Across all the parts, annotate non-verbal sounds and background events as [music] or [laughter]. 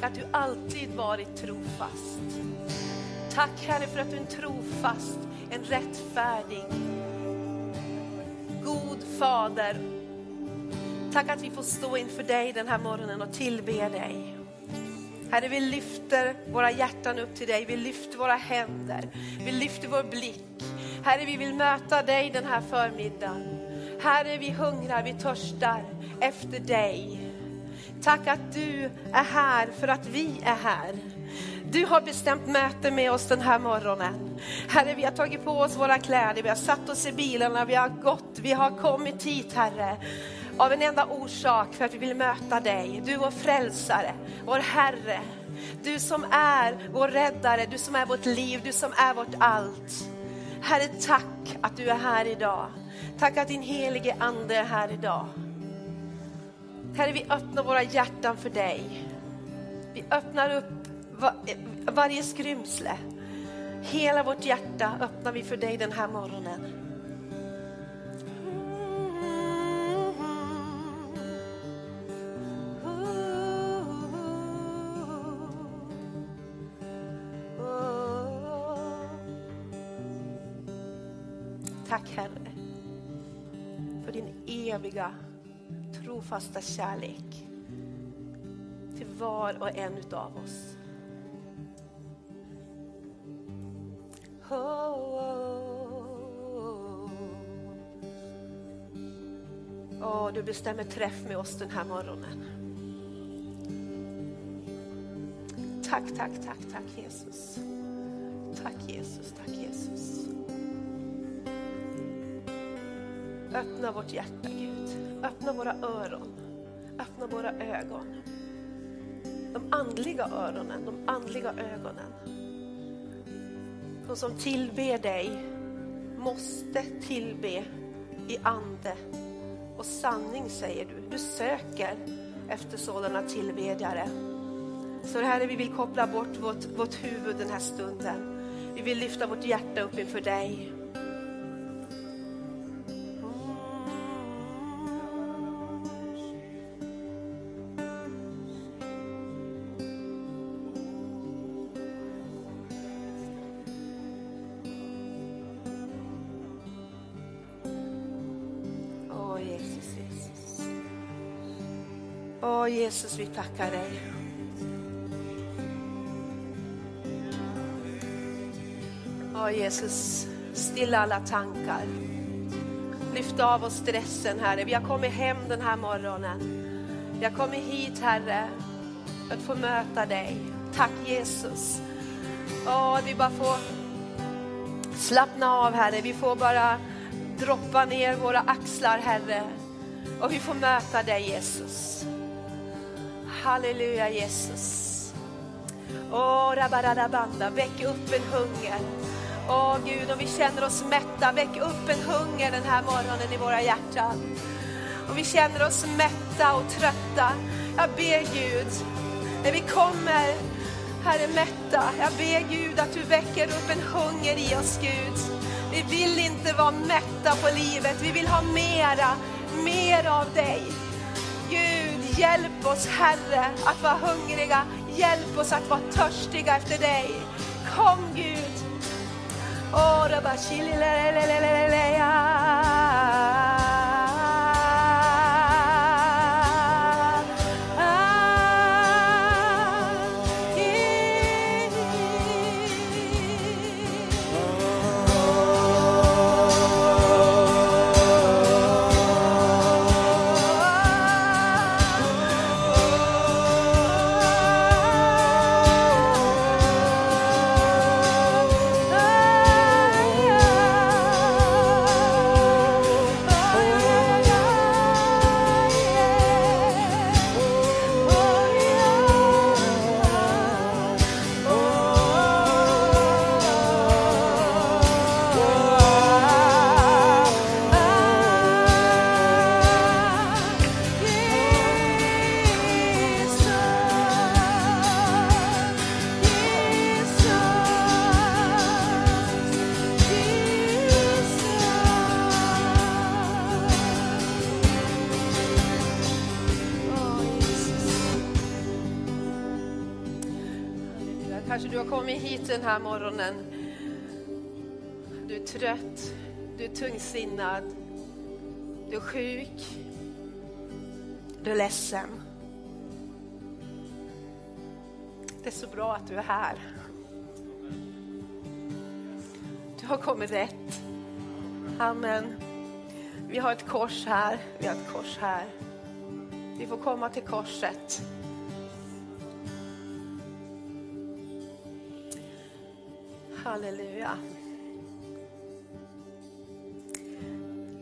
Tack att du alltid varit trofast. Tack Herre för att du är en trofast, en rättfärdig, god fader. Tack att vi får stå inför dig den här morgonen och tillbe dig. Herre, vi lyfter våra hjärtan upp till dig, vi lyfter våra händer, vi lyfter vår blick. Herre, vi vill möta dig den här förmiddagen. Herre, vi hungrar, vi törstar efter dig. Tack att du är här för att vi är här. Du har bestämt möte med oss den här morgonen. Herre, vi har tagit på oss våra kläder, vi har satt oss i bilarna, vi har gått, vi har kommit hit Herre. Av en enda orsak, för att vi vill möta dig. Du vår frälsare, vår Herre. Du som är vår räddare, du som är vårt liv, du som är vårt allt. Herre, tack att du är här idag. Tack att din helige Ande är här idag. Herre, vi öppnar våra hjärtan för dig. Vi öppnar upp varje skrymsle. Hela vårt hjärta öppnar vi för dig den här morgonen. Tack Herre för din eviga trofasta kärlek till var och en utav oss. Oh, oh, du bestämmer träff med oss den här morgonen. Tack, tack, tack, tack Jesus. Tack Jesus, tack Jesus. Öppna vårt hjärta Gud. Öppna våra öron. Öppna våra ögon. De andliga öronen, de andliga ögonen. De som tillber dig måste tillbe i ande och sanning säger du. Du söker efter sådana tillbedjare. Så Herre, vi vill koppla bort vårt, vårt huvud den här stunden. Vi vill lyfta vårt hjärta upp inför dig. Åh Jesus, vi tackar dig. Åh Jesus, stilla alla tankar. Lyft av oss stressen, Herre. Vi har kommit hem den här morgonen. Vi har kommit hit, Herre, för att få möta dig. Tack Jesus. Ja, vi bara får slappna av, Herre. Vi får bara droppa ner våra axlar, Herre. Och vi får möta dig, Jesus. Halleluja Jesus. Åh, rabaradabanda, väck upp en hunger. Åh Gud, om vi känner oss mätta, väck upp en hunger den här morgonen i våra hjärtan. Om vi känner oss mätta och trötta, jag ber Gud, när vi kommer, Herre mätta, jag ber Gud att du väcker upp en hunger i oss Gud. Vi vill inte vara mätta på livet, vi vill ha mera, mer av dig. Gud, hjälp oss Herre att vara hungriga. Hjälp oss att vara törstiga efter dig. Kom Gud. Oh, du har kommit hit den här morgonen. Du är trött, du är tungsinnad, du är sjuk, du är ledsen. Det är så bra att du är här. Du har kommit rätt. Amen. Vi har ett kors här, vi har ett kors här. Vi får komma till korset. Halleluja.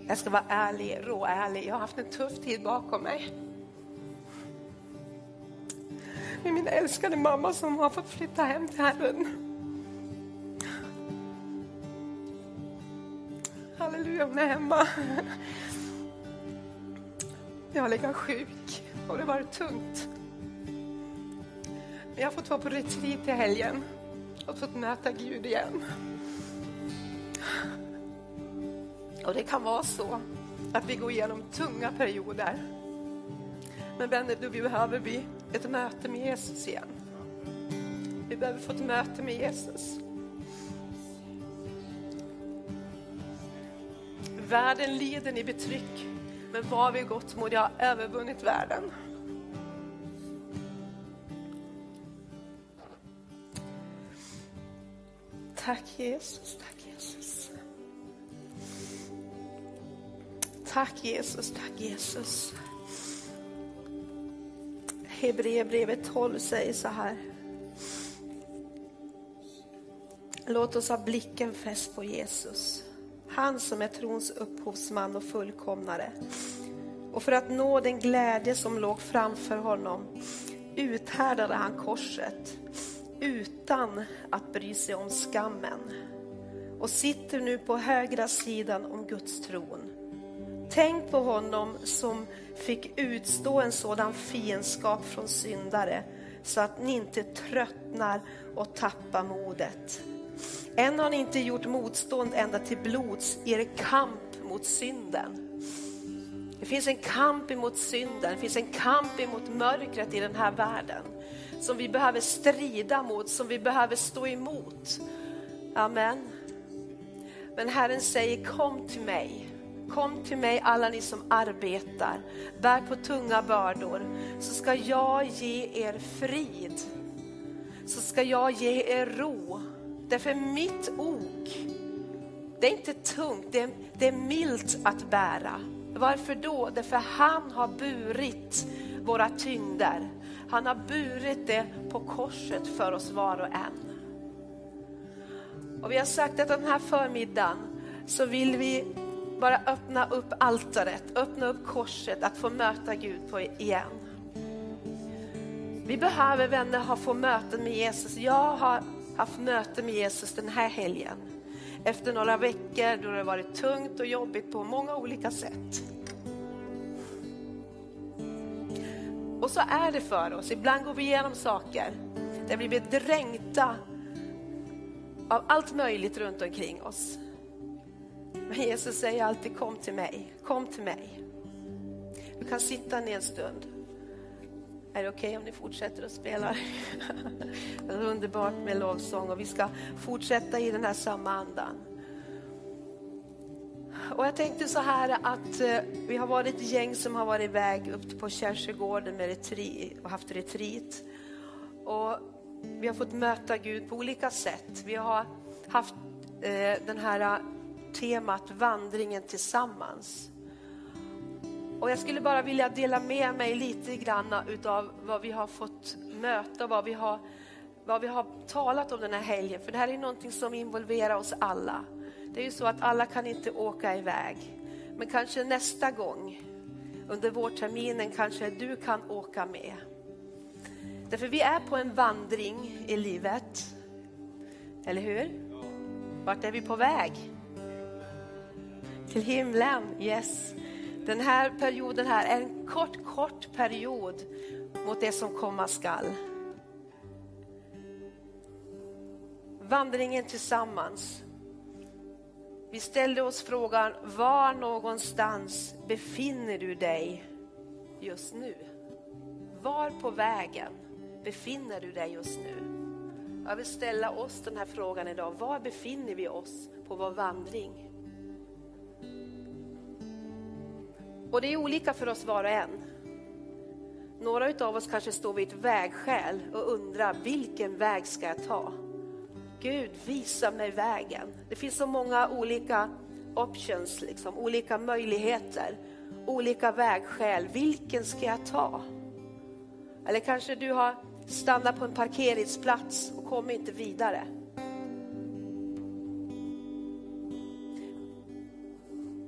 Jag ska vara ärlig, råärlig. Jag har haft en tuff tid bakom mig. Med min älskade mamma som har fått flytta hem till Herren. Halleluja, hon är hemma. Jag har legat sjuk och det har varit tungt. Jag har fått vara på retreat i helgen att fått möta Gud igen. Och det kan vara så att vi går igenom tunga perioder. Men vänner, då behöver vi ett möte med Jesus igen. Vi behöver få ett möte med Jesus. Världen lider i betryck, men var vi gott mod, jag har övervunnit världen. Tack Jesus, tack Jesus. Tack Jesus, tack Jesus. Hebreerbrevet 12 säger så här. Låt oss ha blicken fäst på Jesus. Han som är trons upphovsman och fullkomnare. Och för att nå den glädje som låg framför honom uthärdade han korset utan att bry sig om skammen och sitter nu på högra sidan om Guds tron. Tänk på honom som fick utstå en sådan fiendskap från syndare så att ni inte tröttnar och tappar modet. Än har ni inte gjort motstånd ända till blods i er kamp mot synden. Det finns en kamp emot synden, det finns en kamp emot mörkret i den här världen som vi behöver strida mot, som vi behöver stå emot. Amen. Men Herren säger kom till mig. Kom till mig alla ni som arbetar, bär på tunga bördor, så ska jag ge er frid. Så ska jag ge er ro. Därför mitt ok, det är inte tungt, det är, det är milt att bära. Varför då? Därför han har burit våra tyngder. Han har burit det på korset för oss var och en. Och vi har sagt att den här förmiddagen så vill vi bara öppna upp altaret, öppna upp korset, att få möta Gud på igen. Vi behöver vänner ha få möten med Jesus. Jag har haft möte med Jesus den här helgen. Efter några veckor då det varit tungt och jobbigt på många olika sätt. Och så är det för oss. Ibland går vi igenom saker där vi blir dränkta av allt möjligt runt omkring oss. Men Jesus säger alltid kom till mig, kom till mig. Du kan sitta ner en stund. Är det okej okay om ni fortsätter att spela? det [laughs] är underbart med lovsång och vi ska fortsätta i den här samma andan. Och jag tänkte så här att eh, vi har varit ett gäng som har varit iväg upp på Kärsögården med retreat, och haft retreat. Och vi har fått möta Gud på olika sätt. Vi har haft eh, den här eh, temat vandringen tillsammans. Och jag skulle bara vilja dela med mig lite grann utav vad vi har fått möta, vad vi har, vad vi har talat om den här helgen. För det här är någonting som involverar oss alla. Det är ju så att alla kan inte åka iväg. Men kanske nästa gång under vårterminen kanske du kan åka med. Därför vi är på en vandring i livet. Eller hur? Vart är vi på väg? Till himlen, yes. Den här perioden här är en kort, kort period mot det som komma skall. Vandringen tillsammans. Vi ställde oss frågan, var någonstans befinner du dig just nu? Var på vägen befinner du dig just nu? Jag vill ställa oss den här frågan idag. Var befinner vi oss på vår vandring? Och det är olika för oss var och en. Några av oss kanske står vid ett vägskäl och undrar vilken väg ska jag ta? Gud, visa mig vägen. Det finns så många olika options, liksom, olika möjligheter, olika vägskäl. Vilken ska jag ta? Eller kanske du har stannat på en parkeringsplats och kommer inte vidare.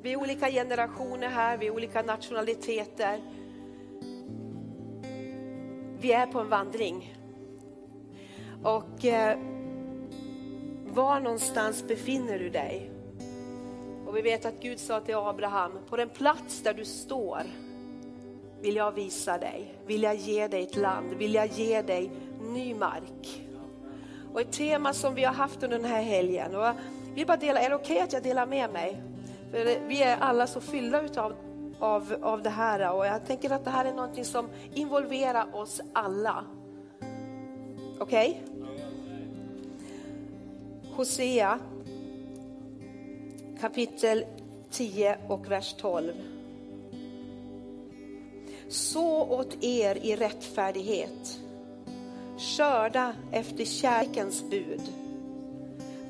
Vi är olika generationer här, vi är olika nationaliteter. Vi är på en vandring. Och eh, var någonstans befinner du dig? Och vi vet att Gud sa till Abraham, på den plats där du står vill jag visa dig, vill jag ge dig ett land, vill jag ge dig ny mark. Och ett tema som vi har haft under den här helgen, och vi bara dela, är det okej okay att jag delar med mig? För vi är alla så fyllda utav av, av det här och jag tänker att det här är någonting som involverar oss alla. Okej? Okay? Hosea kapitel 10 och vers 12. Så åt er i rättfärdighet, skörda efter kärlekens bud.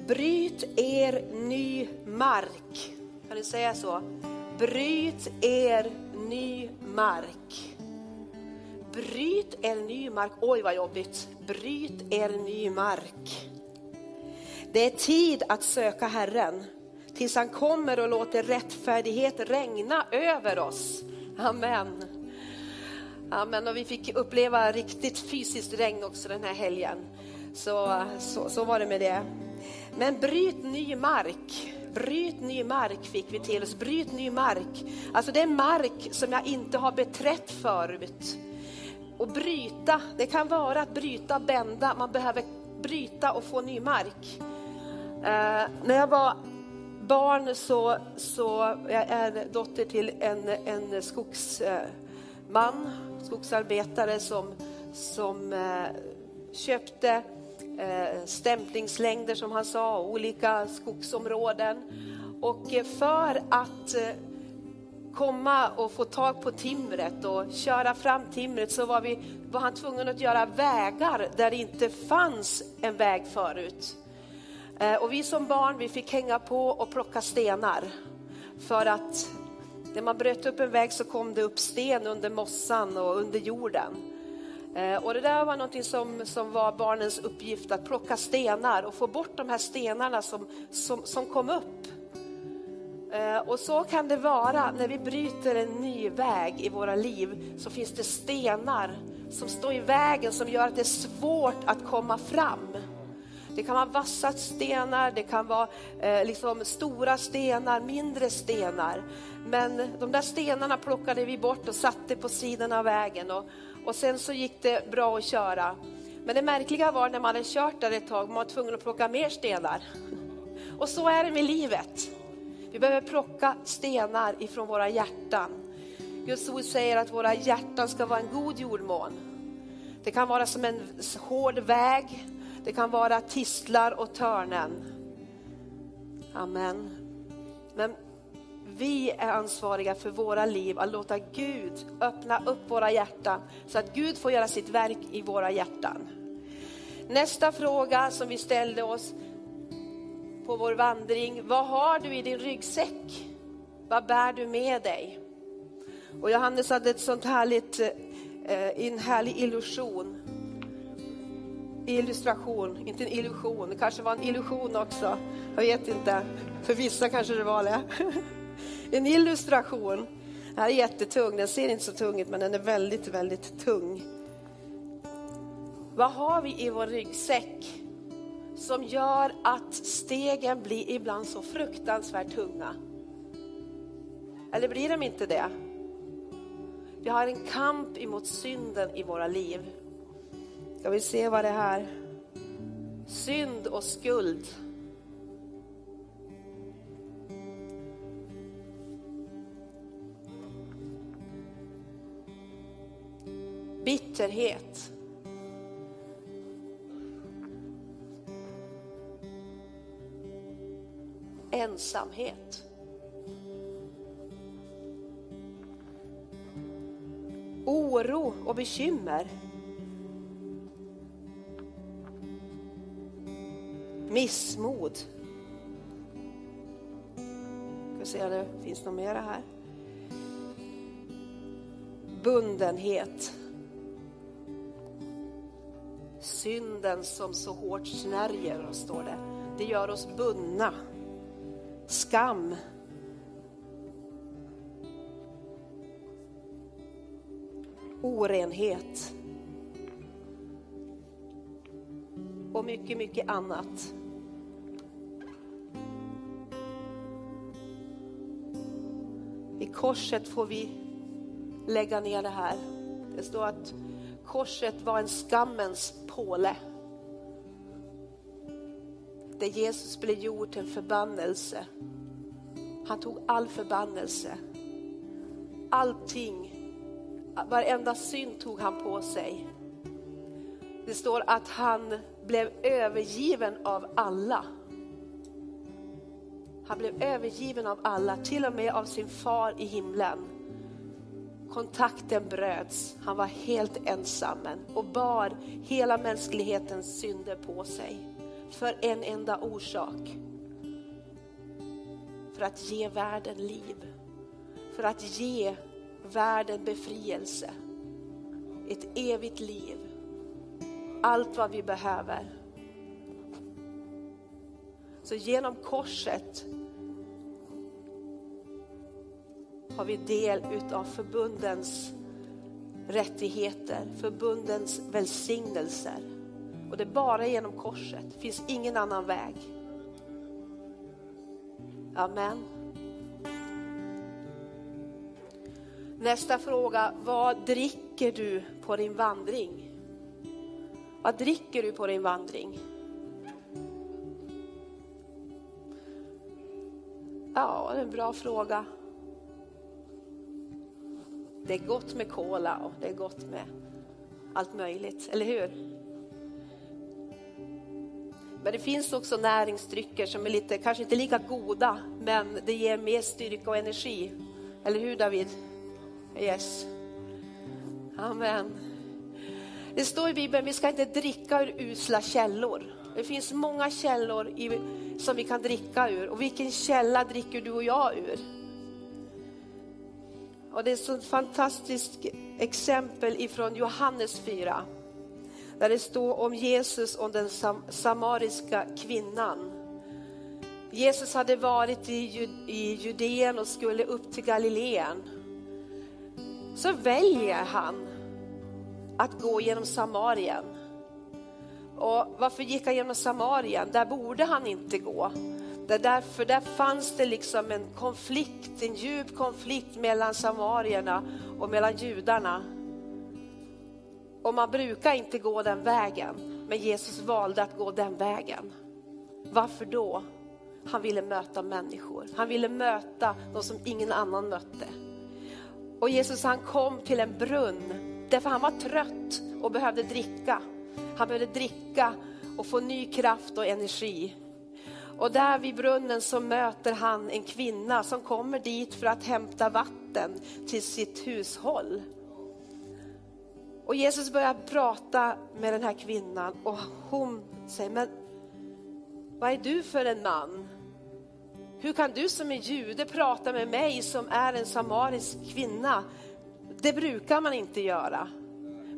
Bryt er ny mark. Kan du säga så? Bryt er ny mark. Bryt er ny mark. Oj vad jobbigt. Bryt er ny mark. Det är tid att söka Herren tills han kommer och låter rättfärdighet regna över oss. Amen. Amen. Och vi fick uppleva riktigt fysiskt regn också den här helgen. Så, så, så var det med det. Men bryt ny mark. Bryt ny mark fick vi till oss. Bryt ny mark. Alltså det är mark som jag inte har beträtt förut. Och bryta, det kan vara att bryta, bända. Man behöver bryta och få ny mark. Eh, när jag var barn så, så jag är dotter till en, en skogsman, eh, skogsarbetare som, som eh, köpte eh, stämplingslängder som han sa, olika skogsområden. Och för att eh, komma och få tag på timret och köra fram timret så var, vi, var han tvungen att göra vägar där det inte fanns en väg förut. Eh, och vi som barn vi fick hänga på och plocka stenar. För att när man bröt upp en väg så kom det upp sten under mossan och under jorden. Eh, och det där var någonting som, som var barnens uppgift, att plocka stenar och få bort de här stenarna som, som, som kom upp. Eh, och så kan det vara när vi bryter en ny väg i våra liv, så finns det stenar som står i vägen som gör att det är svårt att komma fram. Det kan vara vassa stenar, det kan vara eh, liksom stora stenar, mindre stenar. Men de där stenarna plockade vi bort och satte på sidan av vägen och, och sen så gick det bra att köra. Men det märkliga var när man hade kört där ett tag, man var tvungen att plocka mer stenar. Och så är det med livet. Vi behöver plocka stenar ifrån våra hjärtan. Guds ord säger att våra hjärtan ska vara en god jordmån. Det kan vara som en hård väg, det kan vara tistlar och törnen. Amen. Men vi är ansvariga för våra liv, att låta Gud öppna upp våra hjärtan så att Gud får göra sitt verk i våra hjärtan. Nästa fråga som vi ställde oss på vår vandring, vad har du i din ryggsäck? Vad bär du med dig? Och Johannes hade ett sånt härligt, eh, en härlig illusion illustration, inte en illusion. Det kanske var en illusion också. Jag vet inte. För vissa kanske det var det. [laughs] En illustration. Den här är jättetung. Den ser inte så tung ut, men den är väldigt, väldigt tung. Vad har vi i vår ryggsäck som gör att stegen blir ibland så fruktansvärt tunga? Eller blir de inte det? Vi har en kamp emot synden i våra liv. Ska vi se vad det här. Synd och skuld. Bitterhet. Ensamhet. Oro och bekymmer. Missmod. Ska se om det finns något mer här. Bundenhet. Synden som så hårt snärjer oss, står det. Det gör oss bundna. Skam. Orenhet. Och mycket, mycket annat. Korset får vi lägga ner det här. Det står att korset var en skammens påle. Där Jesus blev gjord till en förbannelse. Han tog all förbannelse. Allting, varenda synd tog han på sig. Det står att han blev övergiven av alla. Han blev övergiven av alla, till och med av sin far i himlen. Kontakten bröts, han var helt ensam och bar hela mänsklighetens synder på sig. För en enda orsak. För att ge världen liv. För att ge världen befrielse. Ett evigt liv. Allt vad vi behöver. Så genom korset har vi del utav förbundens rättigheter, förbundens välsignelser. Och det är bara genom korset, det finns ingen annan väg. Amen. Nästa fråga, vad dricker du på din vandring? Vad dricker du på din vandring? Ja, det är en bra fråga. Det är gott med cola och det är gott med allt möjligt, eller hur? Men det finns också näringsdrycker som är lite, kanske inte lika goda, men det ger mer styrka och energi. Eller hur David? Yes. Amen. Det står i Bibeln, vi ska inte dricka ur usla källor. Det finns många källor i, som vi kan dricka ur. Och vilken källa dricker du och jag ur? Och det är ett så fantastiskt exempel ifrån Johannes 4. Där det står om Jesus och den sam samariska kvinnan. Jesus hade varit i, i Judeen och skulle upp till Galileen. Så väljer han att gå genom Samarien. Och varför gick han genom Samarien? Där borde han inte gå. Det därför där fanns det liksom en konflikt, en djup konflikt mellan samarierna och mellan judarna. Och man brukar inte gå den vägen, men Jesus valde att gå den vägen. Varför då? Han ville möta människor. Han ville möta de som ingen annan mötte. Och Jesus han kom till en brunn därför han var trött och behövde dricka. Han behövde dricka och få ny kraft och energi. Och där vid brunnen så möter han en kvinna som kommer dit för att hämta vatten till sitt hushåll. Och Jesus börjar prata med den här kvinnan och hon säger, men vad är du för en man? Hur kan du som är jude prata med mig som är en samarisk kvinna? Det brukar man inte göra.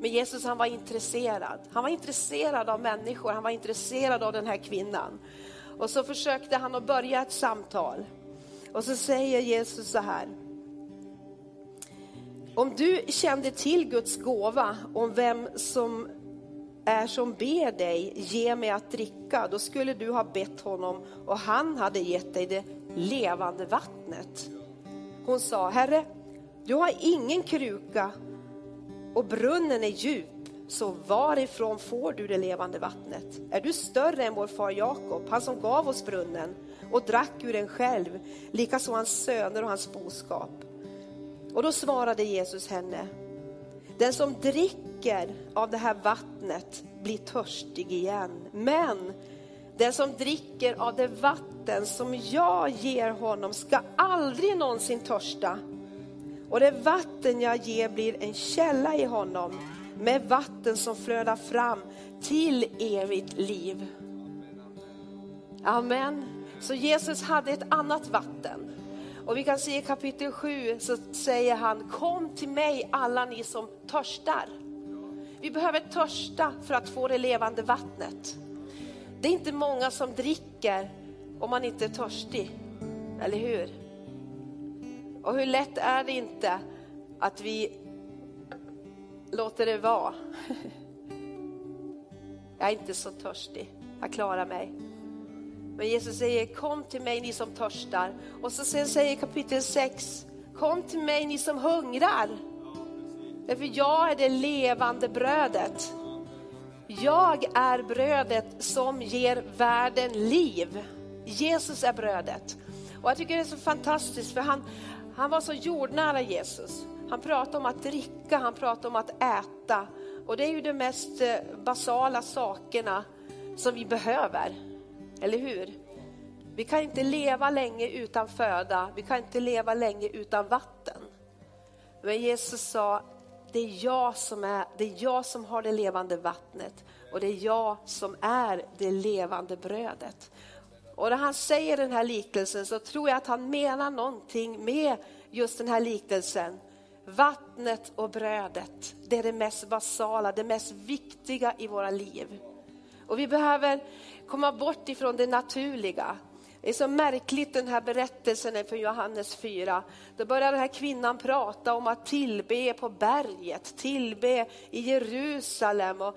Men Jesus han var intresserad. Han var intresserad av människor, han var intresserad av den här kvinnan. Och så försökte han att börja ett samtal. Och så säger Jesus så här. Om du kände till Guds gåva om vem som är som ber dig, ge mig att dricka, då skulle du ha bett honom och han hade gett dig det levande vattnet. Hon sa, Herre, du har ingen kruka och brunnen är djup så varifrån får du det levande vattnet? Är du större än vår far Jakob, han som gav oss brunnen och drack ur den själv, likaså hans söner och hans boskap? Och då svarade Jesus henne, den som dricker av det här vattnet blir törstig igen, men Den som dricker av det vatten som jag ger honom ska aldrig någonsin törsta. Och det vatten jag ger blir en källa i honom med vatten som flödar fram till evigt liv. Amen. Så Jesus hade ett annat vatten. Och vi kan se i kapitel 7 så säger han, kom till mig alla ni som törstar. Vi behöver törsta för att få det levande vattnet. Det är inte många som dricker om man inte är törstig, eller hur? Och hur lätt är det inte att vi låter det vara. [laughs] Jag är inte så törstig, jag klarar mig. Men Jesus säger, kom till mig ni som törstar. Och så sen säger kapitel 6, kom till mig ni som hungrar. Därför jag är det levande brödet. Jag är brödet som ger världen liv. Jesus är brödet. Och jag tycker det är så fantastiskt för han, han var så jordnära Jesus. Han pratar om att dricka, han pratar om att äta. Och det är ju de mest eh, basala sakerna som vi behöver. Eller hur? Vi kan inte leva länge utan föda, vi kan inte leva länge utan vatten. Men Jesus sa, det är jag som, är, det är jag som har det levande vattnet och det är jag som är det levande brödet. Och när han säger den här liknelsen så tror jag att han menar någonting med just den här liknelsen. Vattnet och brödet, det är det mest basala, det mest viktiga i våra liv. Och vi behöver komma bort ifrån det naturliga. Det är så märkligt den här berättelsen från Johannes 4. Då börjar den här kvinnan prata om att tillbe på berget, tillbe i Jerusalem. Och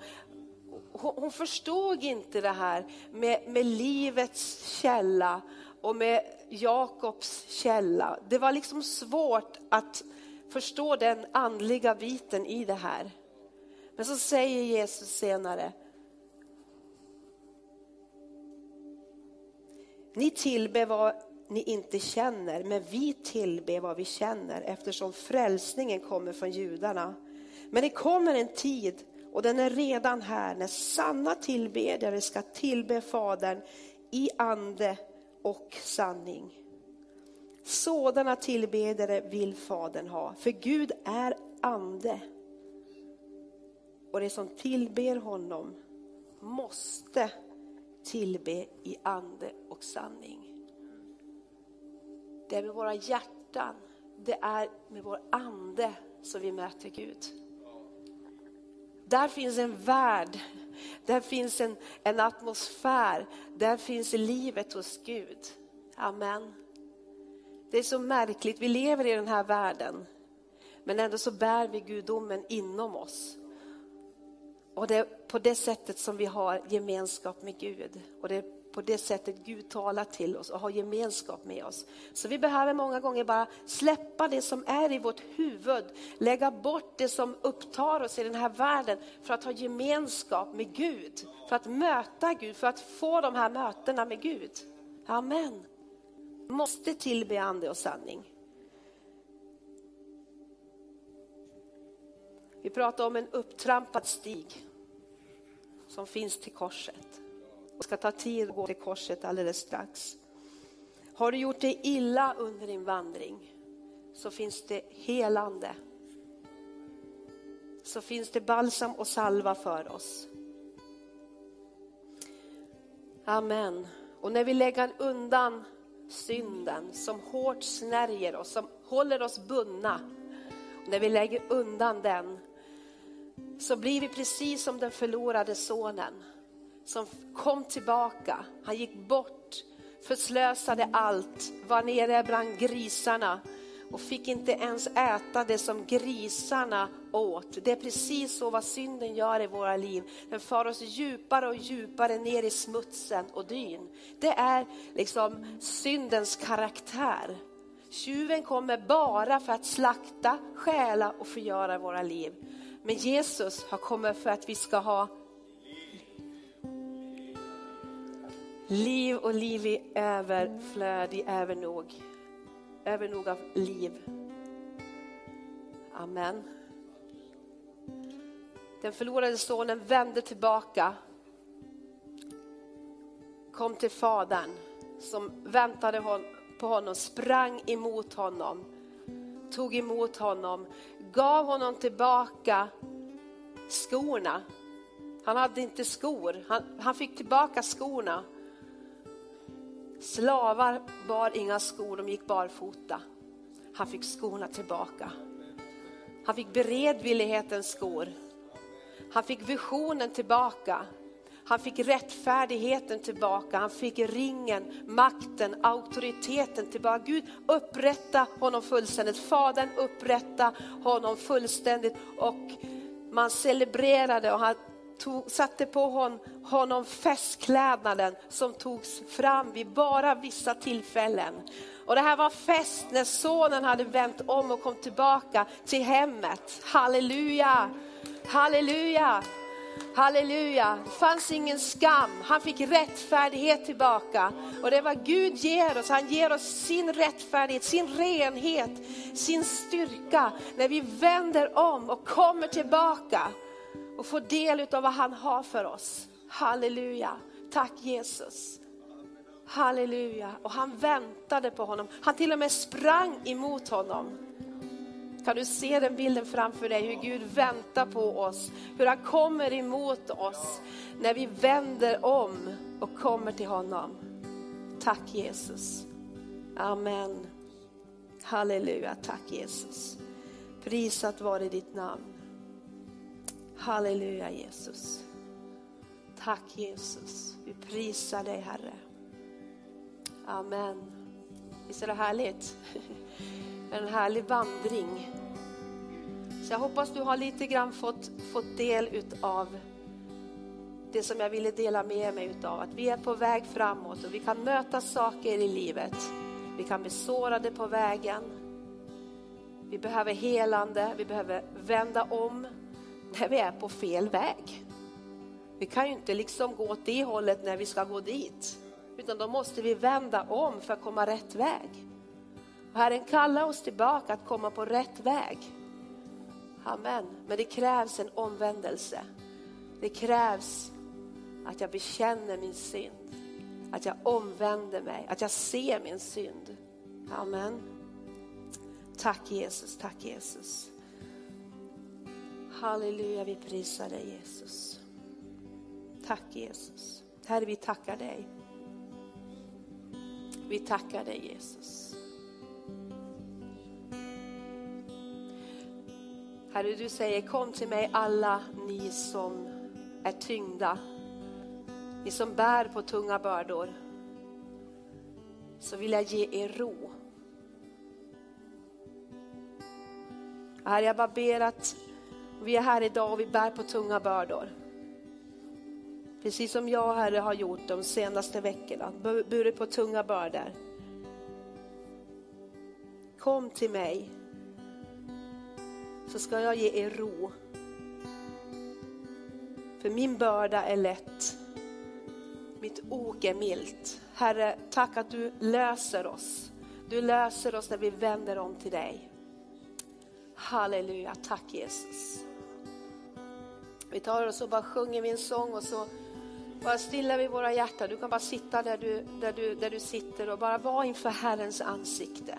hon, förstod inte det här med, med livets källa och med Jakobs källa. Det var liksom svårt att förstå den andliga biten i det här. Men så säger Jesus senare, Ni tillber vad ni inte känner, men vi tillber vad vi känner eftersom frälsningen kommer från judarna. Men det kommer en tid, och den är redan här, när sanna tillbedjare ska tillbe Fadern i ande och sanning. Sådana tillbedjare vill Fadern ha, för Gud är ande. Och det som tillber honom måste tillbe i ande och sanning. Det är med våra hjärtan, det är med vår ande som vi möter Gud. Där finns en värld, där finns en, en atmosfär, där finns livet hos Gud. Amen. Det är så märkligt, vi lever i den här världen, men ändå så bär vi gudomen inom oss. Och det är på det sättet som vi har gemenskap med Gud. Och det är på det sättet Gud talar till oss och har gemenskap med oss. Så vi behöver många gånger bara släppa det som är i vårt huvud, lägga bort det som upptar oss i den här världen för att ha gemenskap med Gud, för att möta Gud, för att få de här mötena med Gud. Amen. Måste tillbe ande och sanning. Vi pratar om en upptrampad stig som finns till korset. Det ska ta tid att gå till korset alldeles strax. Har du gjort dig illa under din vandring så finns det helande. Så finns det balsam och salva för oss. Amen. Och när vi lägger undan synden som hårt snärjer oss, som håller oss bundna. När vi lägger undan den så blir vi precis som den förlorade sonen som kom tillbaka. Han gick bort, förslösade allt, var nere bland grisarna och fick inte ens äta det som grisarna åt. Det är precis så vad synden gör i våra liv. Den för oss djupare och djupare ner i smutsen och dyn. Det är liksom syndens karaktär. Tjuven kommer bara för att slakta, stjäla och förgöra våra liv. Men Jesus har kommit för att vi ska ha liv och liv i överflöd, i övernog. Övernog av liv. Amen. Den förlorade sonen vände tillbaka. kom till fadern som väntade på honom, sprang emot honom, tog emot honom, gav honom tillbaka skorna. Han hade inte skor, han, han fick tillbaka skorna. Slavar bar inga skor, de gick barfota. Han fick skorna tillbaka. Han fick beredvillighetens skor. Han fick visionen tillbaka. Han fick rättfärdigheten tillbaka, han fick ringen, makten, auktoriteten tillbaka. Gud upprätta honom fullständigt, Fadern upprätta honom fullständigt och man celebrerade och han tog, satte på hon, honom festklädnaden som togs fram vid bara vissa tillfällen. Och det här var fest när sonen hade vänt om och kom tillbaka till hemmet. Halleluja, halleluja. Halleluja, det fanns ingen skam. Han fick rättfärdighet tillbaka. Och det är vad Gud ger oss. Han ger oss sin rättfärdighet, sin renhet, sin styrka. När vi vänder om och kommer tillbaka och få del av vad han har för oss. Halleluja, tack Jesus. Halleluja, och han väntade på honom. Han till och med sprang emot honom. Kan du se den bilden framför dig, hur Gud väntar på oss, hur han kommer emot oss när vi vänder om och kommer till honom. Tack Jesus. Amen. Halleluja, tack Jesus. Prisat vare ditt namn. Halleluja Jesus. Tack Jesus. Vi prisar dig Herre. Amen. Visst är det härligt? [laughs] En härlig vandring. Så jag hoppas du har lite grann fått, fått del utav det som jag ville dela med mig utav. Att vi är på väg framåt och vi kan möta saker i livet. Vi kan bli sårade på vägen. Vi behöver helande, vi behöver vända om när vi är på fel väg. Vi kan ju inte liksom gå åt det hållet när vi ska gå dit. Utan då måste vi vända om för att komma rätt väg. Och Herren kallar oss tillbaka att komma på rätt väg. Amen. Men det krävs en omvändelse. Det krävs att jag bekänner min synd. Att jag omvänder mig, att jag ser min synd. Amen. Tack Jesus, tack Jesus. Halleluja, vi prisar dig Jesus. Tack Jesus. Herre, vi tackar dig. Vi tackar dig Jesus. Herre, du säger kom till mig alla ni som är tyngda, ni som bär på tunga bördor, så vill jag ge er ro. Herre, jag bara ber att vi är här idag och vi bär på tunga bördor. Precis som jag Herre har gjort de senaste veckorna, burit på tunga bördor. Kom till mig så ska jag ge er ro. För min börda är lätt, mitt ok är milt. Herre, tack att du löser oss. Du löser oss när vi vänder om till dig. Halleluja, tack Jesus. Vi tar och så bara sjunger vi en sång och så bara stillar vi våra hjärtan. Du kan bara sitta där du, där du, där du sitter och bara vara inför Herrens ansikte.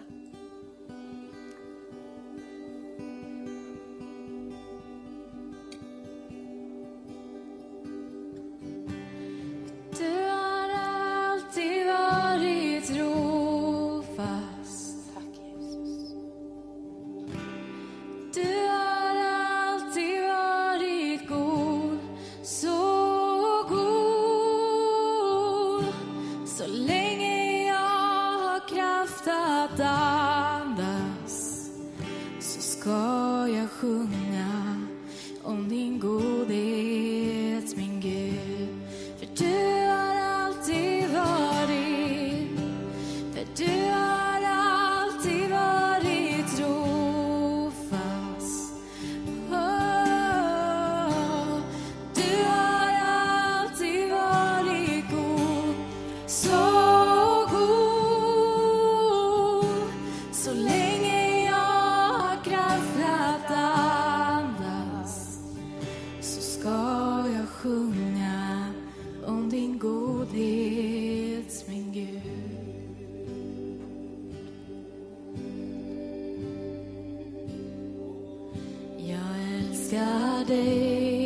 Älskar dig.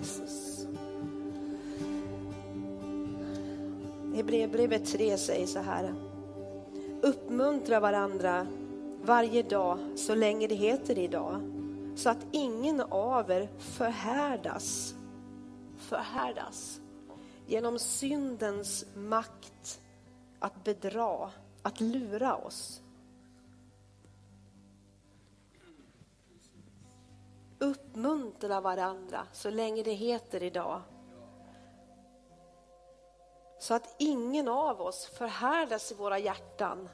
Jesus. Hebreerbrevet 3 säger så här. Uppmuntra varandra varje dag så länge det heter idag. Så att ingen av er förhärdas. Förhärdas. Genom syndens makt att bedra, att lura oss. Uppmuntra varandra så länge det heter idag. Så att ingen av oss förhärdas i våra hjärtan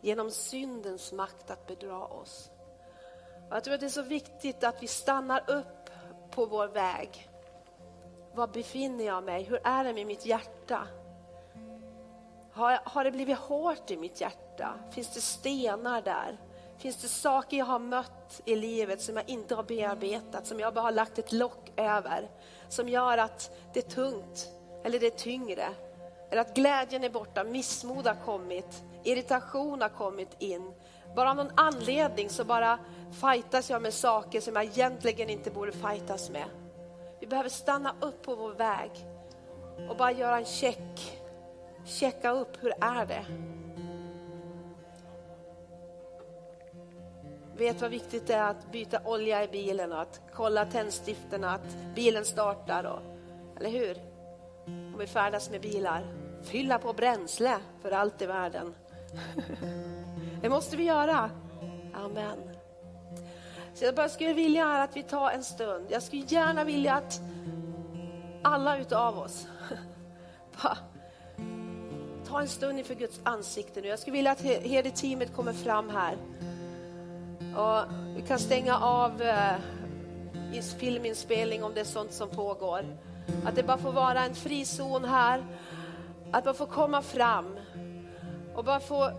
genom syndens makt att bedra oss. Jag tror att det är så viktigt att vi stannar upp på vår väg. Var befinner jag mig? Hur är det med mitt hjärta? Har, har det blivit hårt i mitt hjärta? Finns det stenar där? Finns det saker jag har mött i livet som jag inte har bearbetat, som jag bara har lagt ett lock över? Som gör att det är tungt, eller det är tyngre. Eller att glädjen är borta, missmod har kommit, irritation har kommit in. Bara av någon anledning så bara fightas jag med saker som jag egentligen inte borde fightas med. Vi behöver stanna upp på vår väg och bara göra en check. Checka upp, hur är det? Vet vad viktigt det är att byta olja i bilen och att kolla tändstifterna, att bilen startar. Och, eller hur? Om vi färdas med bilar. Fylla på bränsle för allt i världen. [laughs] Det måste vi göra. Amen. Så jag bara skulle vilja att vi tar en stund. Jag skulle gärna vilja att alla utav oss [laughs] tar ta en stund inför Guds ansikte nu. Jag skulle vilja att herdeteamet kommer fram här. Och vi kan stänga av eh, filminspelning om det är sånt som pågår. Att det bara får vara en frizon här. Att man får komma fram och bara få,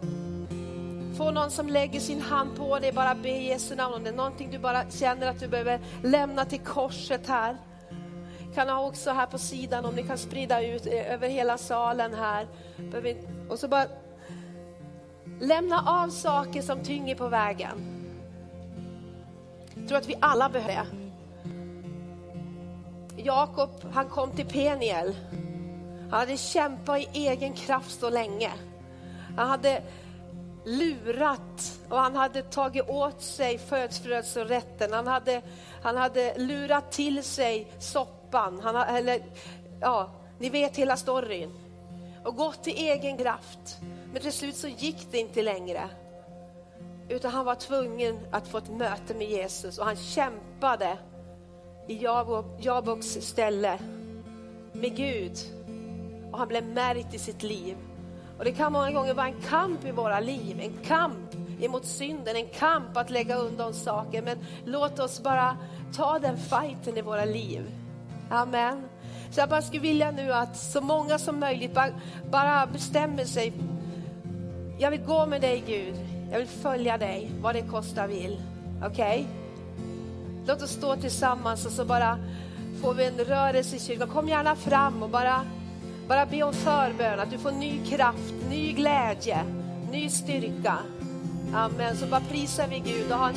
få någon som lägger sin hand på dig, bara be i Jesu namn. Om det är någonting du bara känner att du behöver lämna till korset här. Kan ha också här på sidan om ni kan sprida ut eh, över hela salen här. Och så bara lämna av saker som tynger på vägen. Jag tror att vi alla behöver det. Jakob, han kom till Peniel. Han hade kämpat i egen kraft så länge. Han hade lurat och han hade tagit åt sig födslorätten. Han hade, han hade lurat till sig soppan. Han, eller, ja, ni vet hela storyn. Och gått i egen kraft. Men till slut så gick det inte längre. Utan han var tvungen att få ett möte med Jesus och han kämpade i Jaboks ställe med Gud. Och han blev märkt i sitt liv. Och det kan många gånger vara en kamp i våra liv, en kamp emot synden, en kamp att lägga undan saker. Men låt oss bara ta den fighten i våra liv. Amen. Så jag bara skulle vilja nu att så många som möjligt bara, bara bestämmer sig. Jag vill gå med dig Gud. Jag vill följa dig, vad det kostar vill. Okej? Okay? Låt oss stå tillsammans och så bara får vi en rörelse i kyrkan. Kom gärna fram och bara, bara be om förbön, att du får ny kraft, ny glädje, ny styrka. Amen. Så bara prisar vi Gud och har en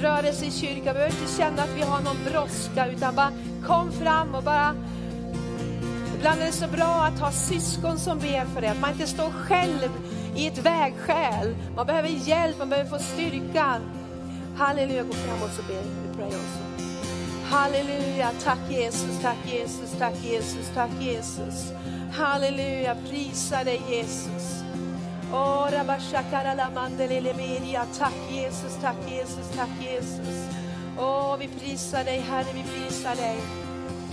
rörelse i kyrkan. Vi behöver inte känna att vi har någon brådska utan bara kom fram och bara Ibland är det så bra att ha syskon som ber för det, att man inte står själv i ett vägskäl. Man behöver hjälp, man behöver få styrka. Halleluja, gå framåt så ber vi pray. Halleluja, tack Jesus, tack Jesus, tack Jesus, tack Jesus. Halleluja, prisa dig Jesus. Oh, tack Jesus, tack Jesus, tack Jesus. Åh, oh, vi prisar dig Herre, vi prisar dig.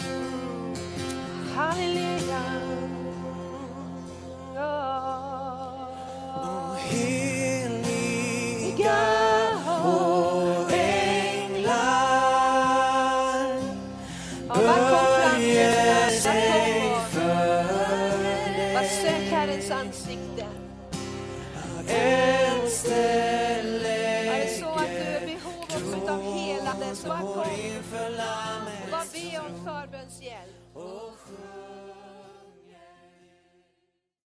Mm. Halleluja.